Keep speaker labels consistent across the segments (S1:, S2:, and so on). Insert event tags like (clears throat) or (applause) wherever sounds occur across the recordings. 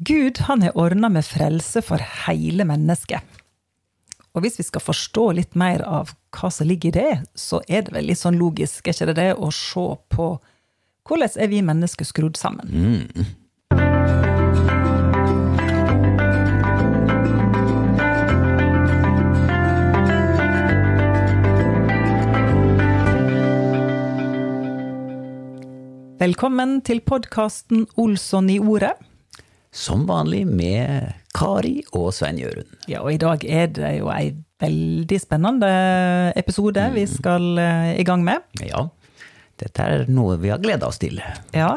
S1: Gud han har ordna med frelse for hele mennesket. Og hvis vi skal forstå litt mer av hva som ligger i det, så er det vel litt sånn logisk, er ikke det det, å se på hvordan er vi mennesker skrudd sammen.
S2: Mm.
S1: Velkommen til podkasten Olsson i ordet.
S2: Som vanlig med Kari og Svein Jørund.
S1: Ja, og i dag er det jo ei veldig spennende episode vi skal eh, i gang med.
S2: Ja, dette er noe vi har gleda oss til.
S1: Ja.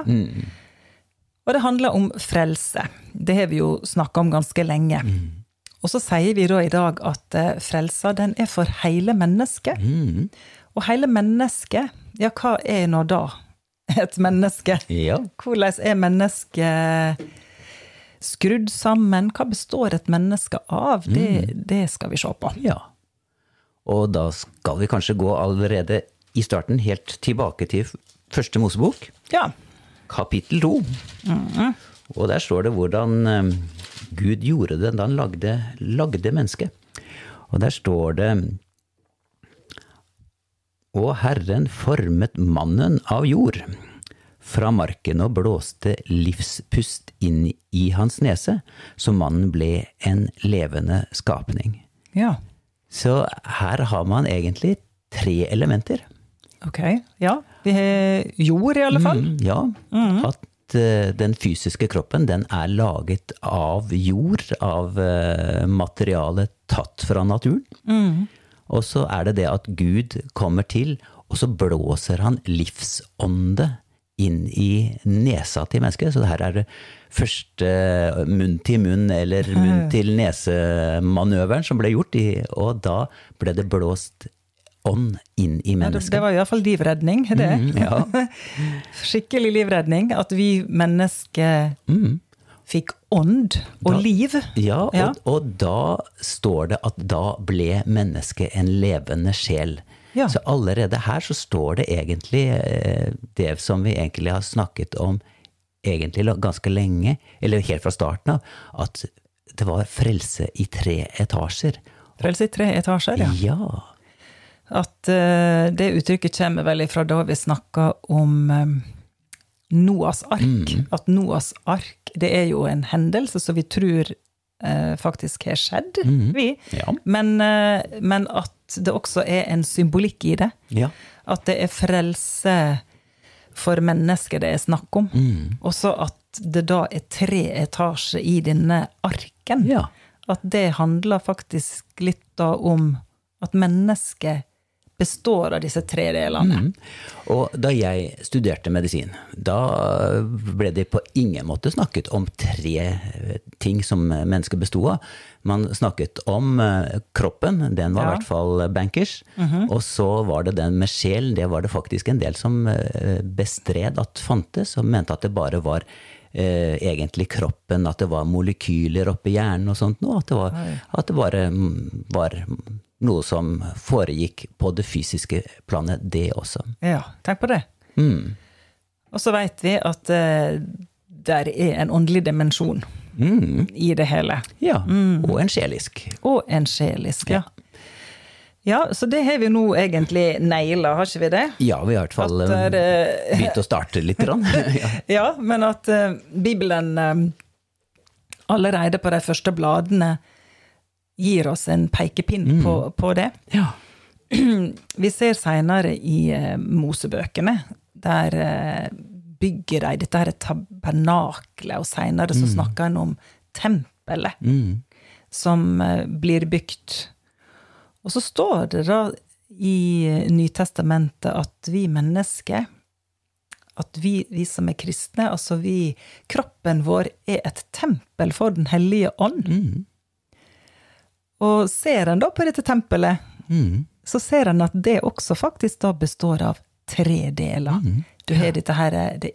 S1: Og det handler om frelse. Det har vi jo snakka om ganske lenge. Og så sier vi da i dag at eh, frelsa, den er for hele mennesket. Og hele mennesket, ja, hva er nå da et menneske?
S2: Ja.
S1: Hvordan er mennesket skrudd sammen? Hva består et menneske av? Det, det skal vi se på.
S2: ja. Og da skal vi kanskje gå allerede i starten helt tilbake til første Mosebok,
S1: Ja.
S2: kapittel to. Og der står det hvordan eh, Gud gjorde det da han lagde, lagde mennesket. Og der står det Og Herren formet mannen av jord fra marken og blåste livspust inn i hans nese, så mannen ble en levende skapning.
S1: ja.
S2: Så her har man egentlig tre elementer.
S1: Ok. Ja. Vi har jord, i alle fall.
S2: Mm, ja, at eh, den fysiske kroppen den er laget av jord, av uh, materiale tatt fra naturen. Og så er det det at Gud kommer til, og så blåser han livsånde inn i nesa til mennesket. Så det her er det første munn til munn eller (laughs) munn til nese-manøveren som ble gjort, i, og da ble det blåst ånd inn i
S1: Ja, det,
S2: mennesket.
S1: var i hvert fall livredning, det.
S2: Mm, ja. (laughs)
S1: Skikkelig livredning. At vi mennesker fikk ånd og
S2: Da-
S1: liv.
S2: Ja, og,
S1: Ja.
S2: og da står det at da ble mennesket en levende sjel.
S1: Ja.
S2: Så allerede her så står det egentlig eh, det som vi egentlig har snakket om egentlig ganske lenge, eller helt fra starten av, at det var frelse i tre etasjer.
S1: Frelse i tre etasjer, ja.
S2: Ja.
S1: At eh, det uttrykket kommer vel ifra da vi snakka om eh, Noas ark.
S2: Mm.
S1: At Noas ark, det er jo en hendelse som vi tror faktisk har skjedd, vi.
S2: Mm. Ja.
S1: Men, eh, men at det også er en symbolikk i det.
S2: Ja.
S1: At det er frelse for mennesket det er snakk om.
S2: Mm.
S1: Også at det da er tre etasjer i denne arken.
S2: Ja.
S1: At det handler faktisk litt da om at mennesket består av disse tre delene.
S2: Mm. Og da jeg studerte medisin, da ble det på ingen måte snakket om tre eh, ting som mennesket besto av. Man snakket om eh, kroppen, den var i hvert fall bankers. Og så var det den med sjel, det var det faktisk en del som eh, bestred at fantes, og mente at det bare var eh, egentlig kroppen, at det var molekyler oppi hjernen og sånt noe. At det, var, at det bare mm, var noe som foregikk på det fysiske planet, det også.
S1: Ja, tenk på det.
S2: Mm.
S1: Og så veit vi at uh, der er en åndelig dimensjon
S2: Mm.
S1: i det hele.
S2: Ja, og en sjelisk.
S1: Og en sjelisk, ja. Ja, så det har vi nå egentlig naila, har ikke vi det?
S2: Ja, vi har i hvert fall
S1: At,
S2: eh, begynt å starte litt. (laughs) ja.
S1: Ja, men at uh, Bibelen eh, allerede på de første bladene gir oss en pekepinn på, på det.
S2: ja. (clears throat)
S1: Vi ser seinere i uh, Mosebøkene, der uh, bygger de dette her tabernaklet, og seinere så snakker en om tempelet
S2: Mm.
S1: som uh, blir bygd. Og så står det da i Nytestamentet at vi mennesker at vi, vi som er kristne, altså vi Kroppen vår er et tempel for Den hellige ånd.
S2: Mm.
S1: Og ser en da på dette tempelet,
S2: Mm.
S1: så ser en at det også faktisk da består av tre deler. Du har dette her, det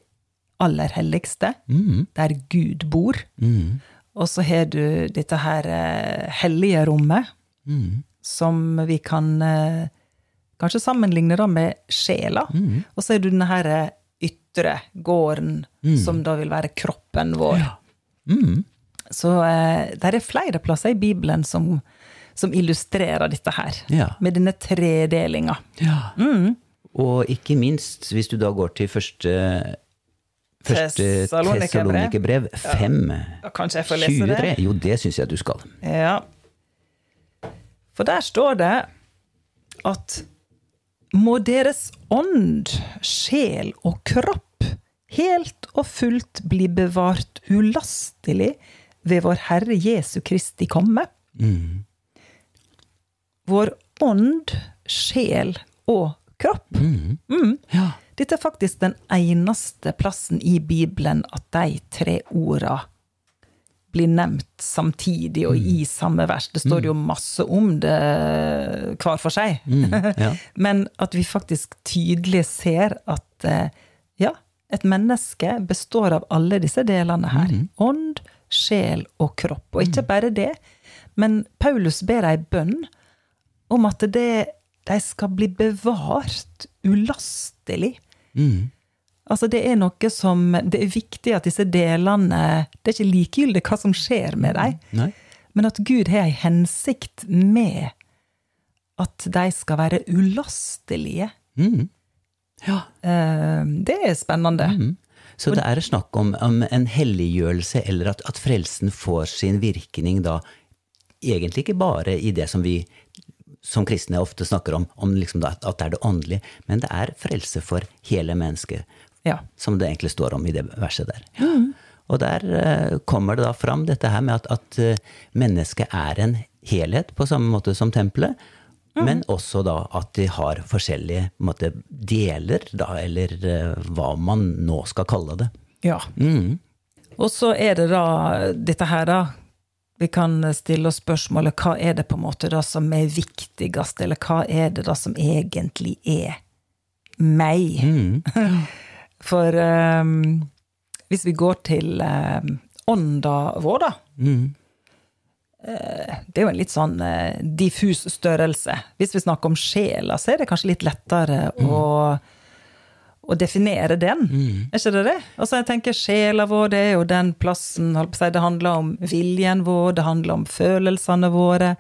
S1: aller helligste,
S2: Mm.
S1: der Gud bor.
S2: Mm.
S1: Og så har du dette her eh, hellige rommet,
S2: Mm.
S1: som vi kan eh, kanskje sammenligne da med sjela.
S2: Mm.
S1: Og så er du denne her ytre gården, som da vil være kroppen vår.
S2: Mm.
S1: Så eh, det er flere plasser i Bibelen som, som illustrerer dette her.
S2: Ja.
S1: Med denne tredelinga.
S2: Ja. Og ikke minst, hvis du da går til første Første
S1: Tessalonikerbrev.
S2: Tessalonikerbrev 5,
S1: Ja, Kanskje jeg får lese det?
S2: Jo, det syns jeg du skal.
S1: Ja. For der står det at må deres ånd, sjel og kropp helt og fullt bli bevart ulastelig ved vår Herre Jesu Kristi komme. Vår ånd, sjel og kropp. Mm.
S2: Ja.
S1: Dette er faktisk den eneste plassen i Bibelen at de tre orda blir nevnt samtidig og i samme vers. Det står jo masse om det hver for seg.
S2: ja. (laughs)
S1: Men at vi faktisk tydelig ser at eh, ja, et menneske består av alle disse delene her. Ånd, sjel og kropp. Og ikke bare det, men Paulus ber ei bønn om at det, de skal bli bevart ulastelig.
S2: Mm.
S1: Altså det er noe som Det er viktig at disse delene Det er ikke likegyldig hva som skjer med dem,
S2: Nei.
S1: men at Gud har ei hensikt med at de skal være ulastelige.
S2: Mm. Ja.
S1: Eh, Det er spennende.
S2: Mm. Så det er snakk om, om en helliggjørelse, eller at, at frelsen får sin virkning da egentlig ikke bare i det som vi som kristne ofte snakker om, om liksom da, at det er det åndelige, men det er frelse for hele mennesket,
S1: Ja.
S2: som det egentlig står om i det verset der. Og der uh, kommer det da fram dette her med at, at uh, mennesket er en helhet, på samme måte som tempelet, men også da at de har forskjellige måte, deler, da, eller uh, hva man nå skal kalle det.
S1: ja.
S2: Mm.
S1: Og så er det da dette her, da. Vi kan stille oss spørsmålet hva er det på en måte da som er viktigst, eller hva er det da som egentlig er meg?
S2: Mm. (laughs)
S1: For um, hvis vi går til um, ånda vår, da.
S2: Mm.
S1: eh, Det er jo en litt sånn eh, diffus størrelse. Hvis vi snakker om sjela, så er det kanskje litt lettere å, å definere den. Er ikke det det? Altså jeg tenker Sjela vår det er jo den plassen si, Det handler om viljen vår, det handler om følelsene våre.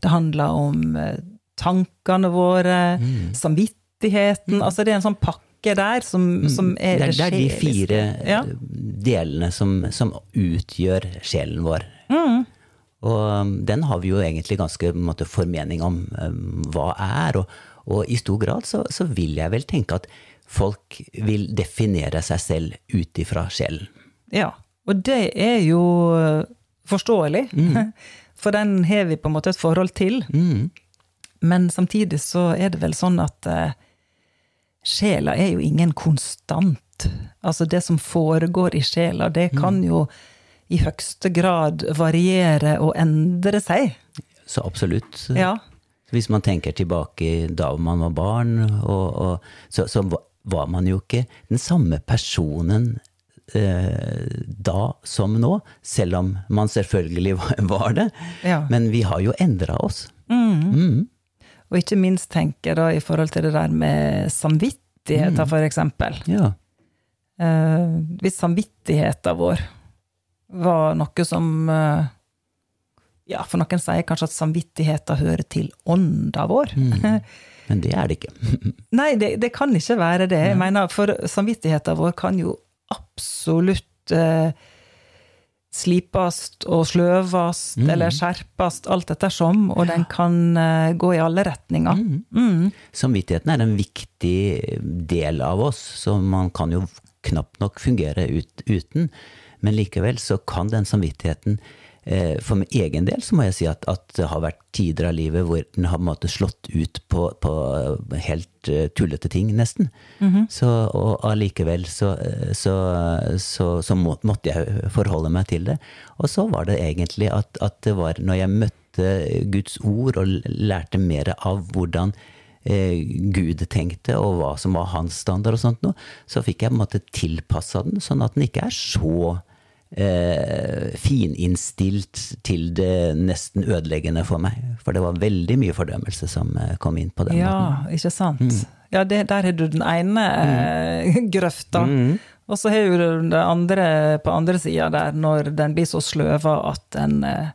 S1: Det handler om eh, tankene våre, samvittigheten. Altså det er en sånn pakke der som, som er
S2: Det er, det er de fire
S1: Ja.
S2: delene som, som utgjør sjelen vår.
S1: Mm.
S2: Og um, den har vi jo egentlig ganske måte, formening om um, hva er. Og, og i stor grad så, så vil jeg vel tenke at folk vil definere seg selv ut ifra sjelen.
S1: Ja, og det er jo forståelig, forståelig. (laughs) For den har vi på en måte et forhold til.
S2: Mm.
S1: Men samtidig så er det vel sånn at eh, sjela er jo ingen konstant. Altså det som foregår i sjela, det kan jo i høyeste grad variere og endre seg.
S2: Så absolutt.
S1: Ja.
S2: Hvis man tenker tilbake da man var barn, og, og, så, så var man jo ikke den samme personen eh, da som nå, selv om man selvfølgelig (laughs) var, det.
S1: Ja.
S2: Men vi har jo endra oss.
S1: Og ikke minst tenker jeg da i forhold til det der med samvittigheter, for eksempel.
S2: Ja.
S1: Eh, hvis samvittigheten vår var noe som eh, Ja, for noen sier kanskje at samvittigheten hører til ånda vår. (laughs)
S2: Men det er det ikke. (laughs)
S1: Nei, det, det kan ikke være det. Jeg mener, For samvittigheten vår kan jo absolutt eh, slipast og sløvast eller skjerpast, alt ettersom, og den kan eh, gå i alle retninger. Mm.
S2: Samvittigheten er en viktig del av oss, så man kan jo knapt nok fungere ut, uten. Men likevel så kan den samvittigheten For min egen del så må jeg si at, at det har vært tider av livet hvor den har på en måte slått ut på, på helt eh, tullete ting, nesten. så, og allikevel så, eh, så, så, måtte jeg forholde meg til det. Og så var det egentlig at, at det var når jeg møtte Guds ord og lærte mer av hvordan eh, Gud tenkte, og hva som var hans standard og sånt noe, så fikk jeg på en måte tilpassa den, sånn at den ikke er så eh, fininnstilt til det nesten ødeleggende for meg. For det var veldig mye fordømmelse som eh, kom inn på den måten.
S1: Ja, ikke sant? Ja, det, der har du den ene eh, grøfta. Og så har du det andre på andre sida der, når den blir så sløva at den eh,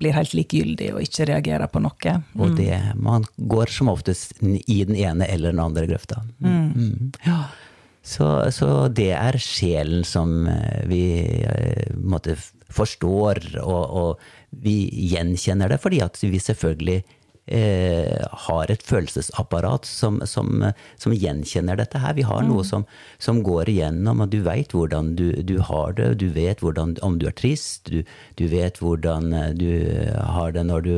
S1: blir helt likegyldig og ikke reagerer på noe.
S2: Og det, man går som oftest i den ene eller den andre grøfta. Mm. Ja. Så, så, det er sjelen som eh, vi eh, måtte forstår, og, og vi gjenkjenner det, fordi at vi selvfølgelig eh, har et følelsesapparat som, som, som, gjenkjenner dette her. Vi har noe som, som går igjennom, og du veit hvordan du, du, har det. Du vet hvordan, om du er trist, du, du, vet hvordan du har det når du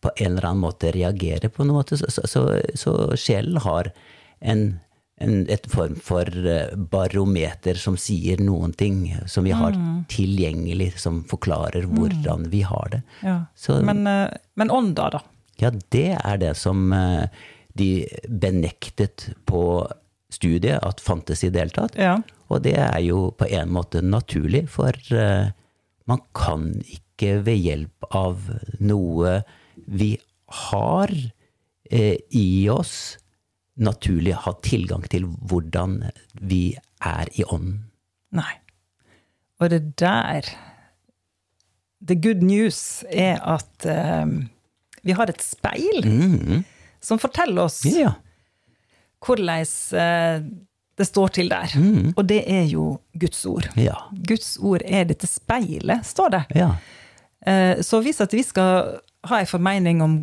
S2: på en eller annen måte reagerer på noe. Så, så, så, så sjelen har en en et form for eh, barometer som sier noen ting, som vi har mm. tilgjengelig, som forklarer hvordan mm. vi har det.
S1: Ja. Så, men, men ånda, da?
S2: Ja, det er det som eh, de benektet på studiet at fantes i det hele tatt.
S1: Ja.
S2: Og det er jo på en måte naturlig, for eh, man kan ikke ved hjelp av noe vi har eh, i oss, naturlig ha tilgang til hvordan vi er i ånden.
S1: Nei. Og det der The good news er at um vi har et speil mm. som forteller oss
S2: ja.
S1: hvordan uh, det står til der. Mm. Og det er jo Guds ord.
S2: Ja.
S1: Guds ord er dette speilet, står det.
S2: Ja.
S1: Uh, så hvis at vi skal ha en formening om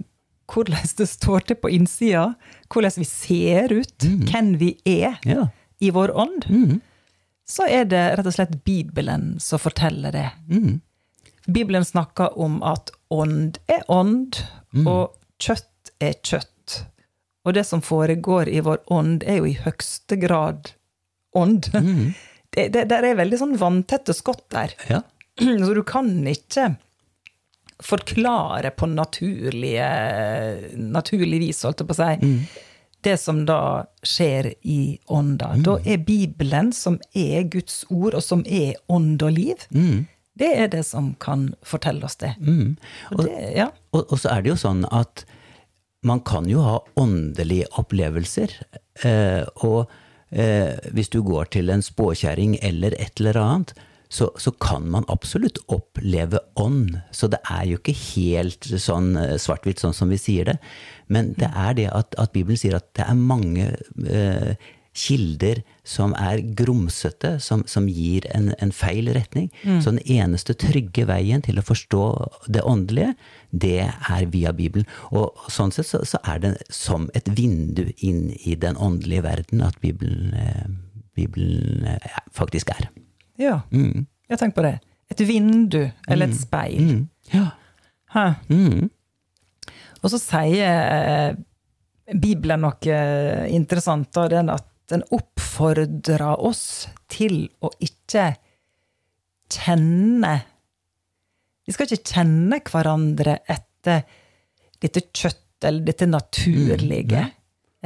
S1: hvordan det står til på innsida, hvordan vi ser ut, mm. hvem vi er
S2: ja.
S1: i vår ånd,
S2: mm.
S1: så er det rett og slett Bibelen som forteller det.
S2: Mm.
S1: Bibelen snakker om at ånd er ånd, mm. og kjøtt er kjøtt. Og det som foregår i vår ånd, er jo i høyeste grad ånd.
S2: Mm. (laughs)
S1: Det, det, det, er veldig sånn vanntette skott der.
S2: Ja. (clears throat)
S1: Så du kan ikke forklare på naturlige, naturlig vis, holdt jeg på å si,
S2: mm.
S1: det som da skjer i ånda. Mm. Da er Bibelen, som er Guds ord, og som er ånd og liv,
S2: mm.
S1: Det er det som kan fortelle oss det.
S2: Mm. Og,
S1: det ja.
S2: og, og, så er det jo sånn at man kan jo ha åndelige opplevelser. Eh, og eh, hvis du går til en spåkjerring eller et eller annet, så, så, kan man absolutt oppleve ånd. Så det er jo ikke helt sånn eh, svart-hvitt sånn som vi sier det. Men det er det at, at Bibelen sier at det er mange eh, kilder som er grumsete, som, som gir en, en, feil retning. Mm. Så den eneste trygge veien til å forstå det åndelige, det er via Bibelen. Og sånn sett så, så er det som et vindu inn i den åndelige verden at Bibelen, eh, Bibelen eh, faktisk er.
S1: Ja,
S2: mm.
S1: jeg tenker på det. Et vindu, eller et mm. speil.
S2: Mm. Ja.
S1: Hæ?
S2: Mm.
S1: Og så sier eh, Bibelen noe interessant, da, den at den oppfordrer oss til å ikke kjenne Vi skal ikke kjenne hverandre etter dette kjøtt eller dette naturlige. Mm,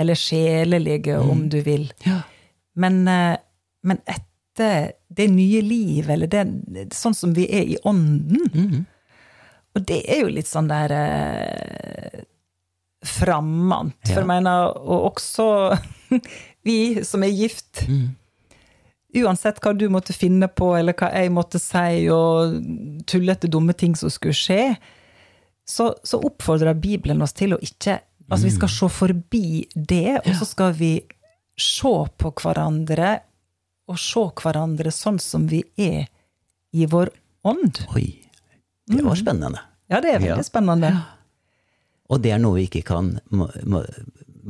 S1: eller sjelelige, mm. om du vil.
S2: Ja.
S1: Men, eh, men, etter det nye livet, eller det, sånn som vi er i ånden.
S2: Mm.
S1: Og det er jo litt sånn der eh, frammant. Ja. For jeg mener, og også (laughs) vi som er gift.
S2: Mm.
S1: Uansett hva du måtte finne på, eller hva jeg måtte si, og tullete, dumme ting som skulle skje, så, så oppfordrer Bibelen oss til å ikke Altså, vi skal mm. se forbi det, og så skal vi se på hverandre, og se hverandre sånn som vi er i vår ånd.
S2: Oi. Det var mm. spennende.
S1: Ja, det er veldig ja. spennende.
S2: Og det er noe vi ikke kan må, må,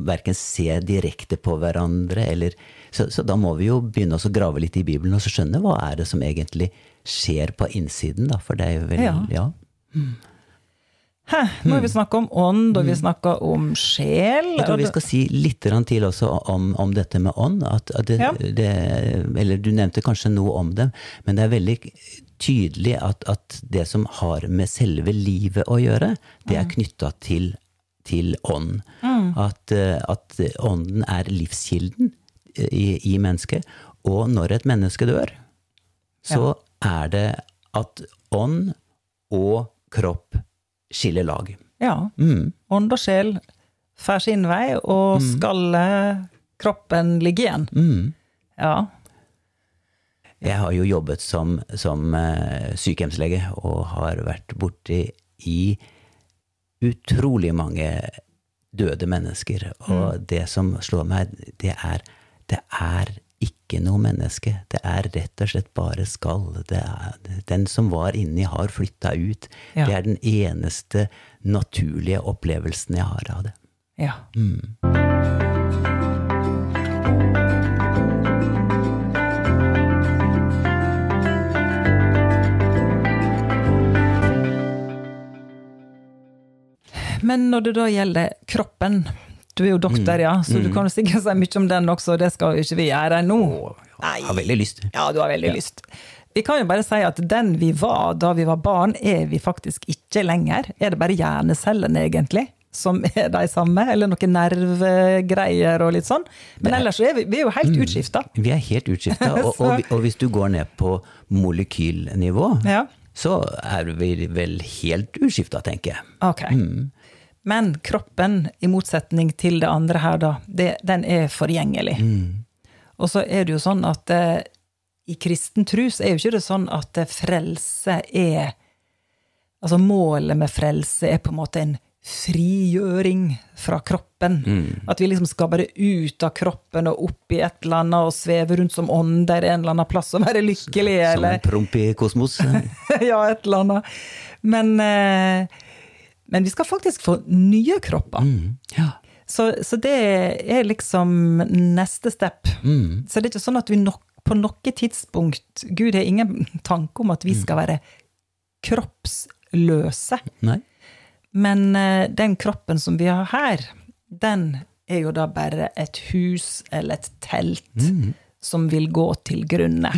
S2: verken se direkte på hverandre, eller så, så, da må vi jo begynne å grave litt i Bibelen og så skjønne hva er det som egentlig skjer på innsiden, da. For det er jo veldig Ja. ja.
S1: Mm. Hæ, nå har vi snakka om ånd, og vi snakka om sjel.
S2: Jeg tror vi skal si litt til også om, om dette med ånd. At, at det,
S1: ja.
S2: det, eller du nevnte kanskje noe om det, men det er veldig tydelig at, at det som har med selve livet å gjøre, det er knytta til til ånd.
S1: Mm.
S2: At, eh, at, ånden er livskilden eh, i, i, mennesket. Og når et menneske dør, så ja. er det at ånd og kropp skiller lag.
S1: Ja.
S2: Mm.
S1: Ånd og sjel får sin vei, og mm. skal kroppen ligge igjen.
S2: Mm.
S1: Ja.
S2: Jeg har jo jobbet som, som eh, sykehjemslege og har vært borti i utrolig mange døde mennesker. Og det som slår meg, det er det er ikke noe menneske. Det er rett og slett bare skall. Det den som var inni, har flytta ut.
S1: Ja.
S2: Det er den eneste naturlige opplevelsen jeg har av det.
S1: Ja. Men når det da gjelder kroppen Du er jo doktor, ja, så du kan jo sikkert si mye om den også, det skal jo ikke vi gjøre nå.
S2: Jeg har veldig lyst.
S1: Ja, du har veldig lyst. Vi kan jo bare si at den vi var da vi var barn, er vi faktisk ikke lenger. Er det bare hjernecellene, egentlig, som er de samme? Eller noen nervegreier og litt sånn? Men ellers så er vi, vi er jo helt utskifta.
S2: Vi er helt utskifta. (laughs) Og, og, og hvis du går ned på molekylnivå,
S1: Ja.
S2: så er vi vel helt utskifta, tenker jeg.
S1: Ok. Men kroppen, i motsetning til det andre her, da, det, den er forgjengelig. Og så er det jo sånn at eh, i kristen tro så er jo ikke det sånn at eh, frelse er Altså målet med frelse er på en måte en frigjøring fra kroppen. At vi liksom skal bare ut av kroppen og opp i et eller annet og sveve rundt som ånder en eller annen plass og være lykkelige,
S2: Som en promp i kosmos. (laughs)
S1: ja, et eller annet. Men, eh, men vi skal faktisk få nye kropper.
S2: Ja.
S1: Så, så det er liksom neste step. Så det er ikke sånn at vi nok, på noe tidspunkt Gud har ingen tanke om at vi skal være kroppsløse.
S2: Nei?
S1: Men uh, den kroppen som vi har her, den er jo da bare et hus eller et telt som vil gå til grunne.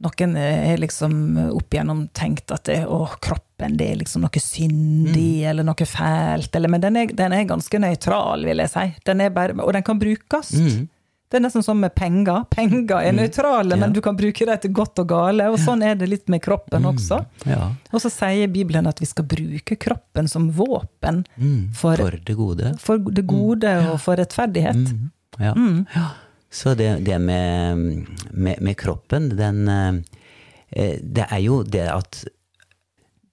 S1: Noen har liksom opp igjennom tenkt at det, å, kroppen det er liksom noe syndig eller noe fælt, eller, men den er, den er ganske nøytral, vil jeg si. Den bare, og den kan brukes. Det er nesten som med penger. Penger er nøytrale, men du kan bruke dem til godt og gale. Og sånn er det litt med kroppen også.
S2: Ja.
S1: Og så sier Bibelen at vi skal bruke kroppen som våpen for,
S2: For det gode.
S1: for det gode og for rettferdighet.
S2: Ja. ja. Så det, det med, med, med kroppen, den eh, Det er jo det at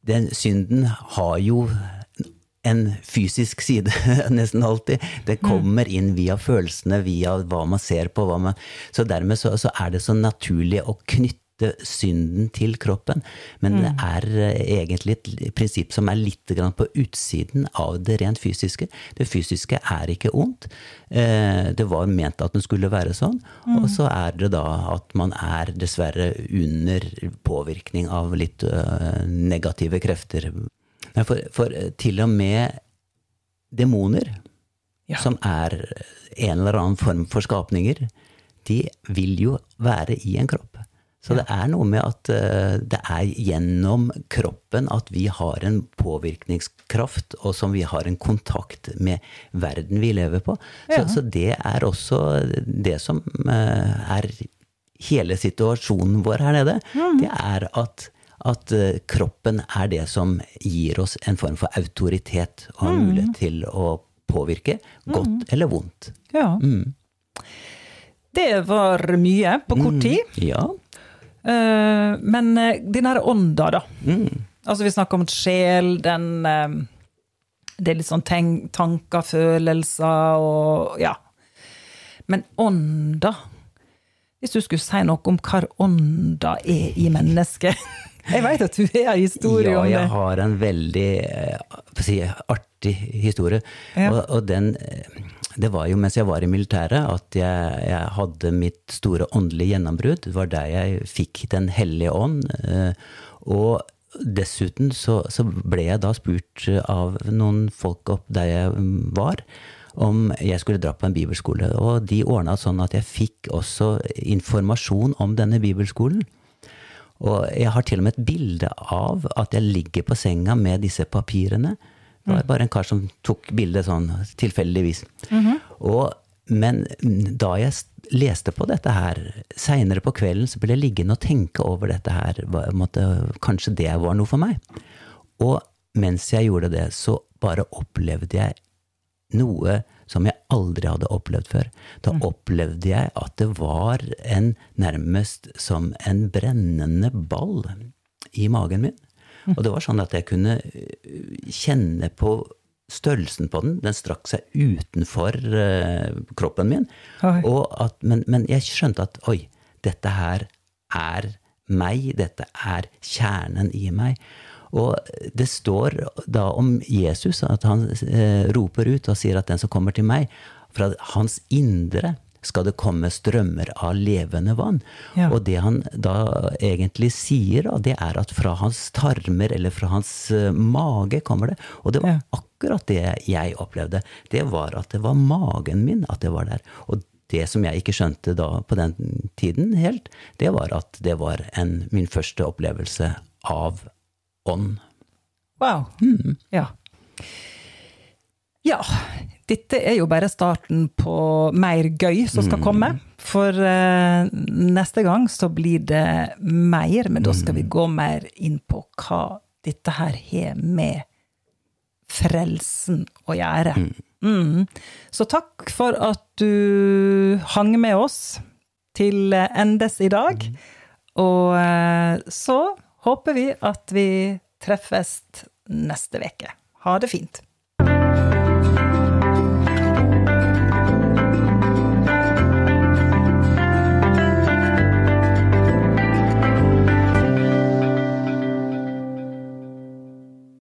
S2: den synden har jo en fysisk side, (laughs) nesten alltid. Det kommer inn via følelsene, via hva man ser på. Man, så dermed så, så er det så naturlig å knytte synden til kroppen. Men det er eh, egentlig et prinsipp som er litt grann på utsiden av det rent fysiske. Det fysiske er ikke ondt. Eh, Det var ment at den skulle være sånn. Og så er det da at man er dessverre under påvirkning av litt øh, negative krefter. For, for til og med demoner,
S1: Ja.
S2: som er en eller annen form for skapninger, de vil jo være i en kropp. Så det er noe med at eh, det er gjennom kroppen at vi har en påvirkningskraft, og som vi har en kontakt med verden vi lever på. Så, så det er også det som eh, er hele situasjonen vår her nede. Det er at at eh, kroppen er det som gir oss en form for autoritet og mm. mulighet til å påvirke, godt eller vondt.
S1: Ja. Det var mye på kort tid.
S2: Ja.
S1: Eh, men eh, den her ånda, da.
S2: Mm.
S1: Altså, vi snakker om sjel, den eh, Det er litt sånn tanker, følelser og Ja. Men ånda Hvis du skulle si noe om hva ånda er i mennesket (laughs) Jeg vet at du har en historie
S2: ja,
S1: om det.
S2: jeg har en veldig si, artig historie.
S1: Ja.
S2: Og, og den Det var jo mens jeg var i militæret at jeg, jeg hadde mitt store åndelige gjennombrudd. Det var der jeg fikk Den hellige ånd. eh, Og dessuten så, så ble jeg da spurt av noen folk opp der jeg mm, var, om jeg skulle dra på en bibelskole. Og de ordna sånn at jeg fikk også informasjon om denne bibelskolen. Og jeg har til og med et bilde av at jeg ligger på senga med disse papirene. Det var bare en kar som tok bildet sånn tilfeldigvis. Og, men da jeg leste på dette her, seinere på kvelden, så ble jeg liggende og tenke over dette her. Måtte, kanskje det var noe for meg. Og mens jeg gjorde det, så bare opplevde jeg noe som jeg aldri hadde opplevd før. Da opplevde jeg at det var en nærmest som en brennende ball i magen min. Og det var sånn at jeg kunne øh, kjenne på størrelsen på den. Den strakk seg utenfor eh, kroppen min. Og at, men, men jeg skjønte at oi, dette her er meg. Dette er kjernen i meg. Og det står da om Jesus at han eh, roper ut og sier at den som kommer til meg, fra hans indre skal det komme strømmer av levende vann.
S1: Ja.
S2: Og det han da egentlig sier, det er at fra hans tarmer eller fra hans eh, mage kommer det. Og det var akkurat det jeg opplevde. Det var at det var magen min at det var der. Og det som jeg ikke skjønte da på den tiden helt, det var at det var en, min første opplevelse av ånd.
S1: Wow. Ja. Ja. Dette er jo bare starten på mer gøy som skal komme. For uh, neste gang så blir det mer, men da skal vi gå mer inn på hva dette her har med frelsen å gjøre. Mm. Så takk for at du hang med oss til endes i dag. Og uh, så håper vi at vi treffes neste uke. Ha det fint.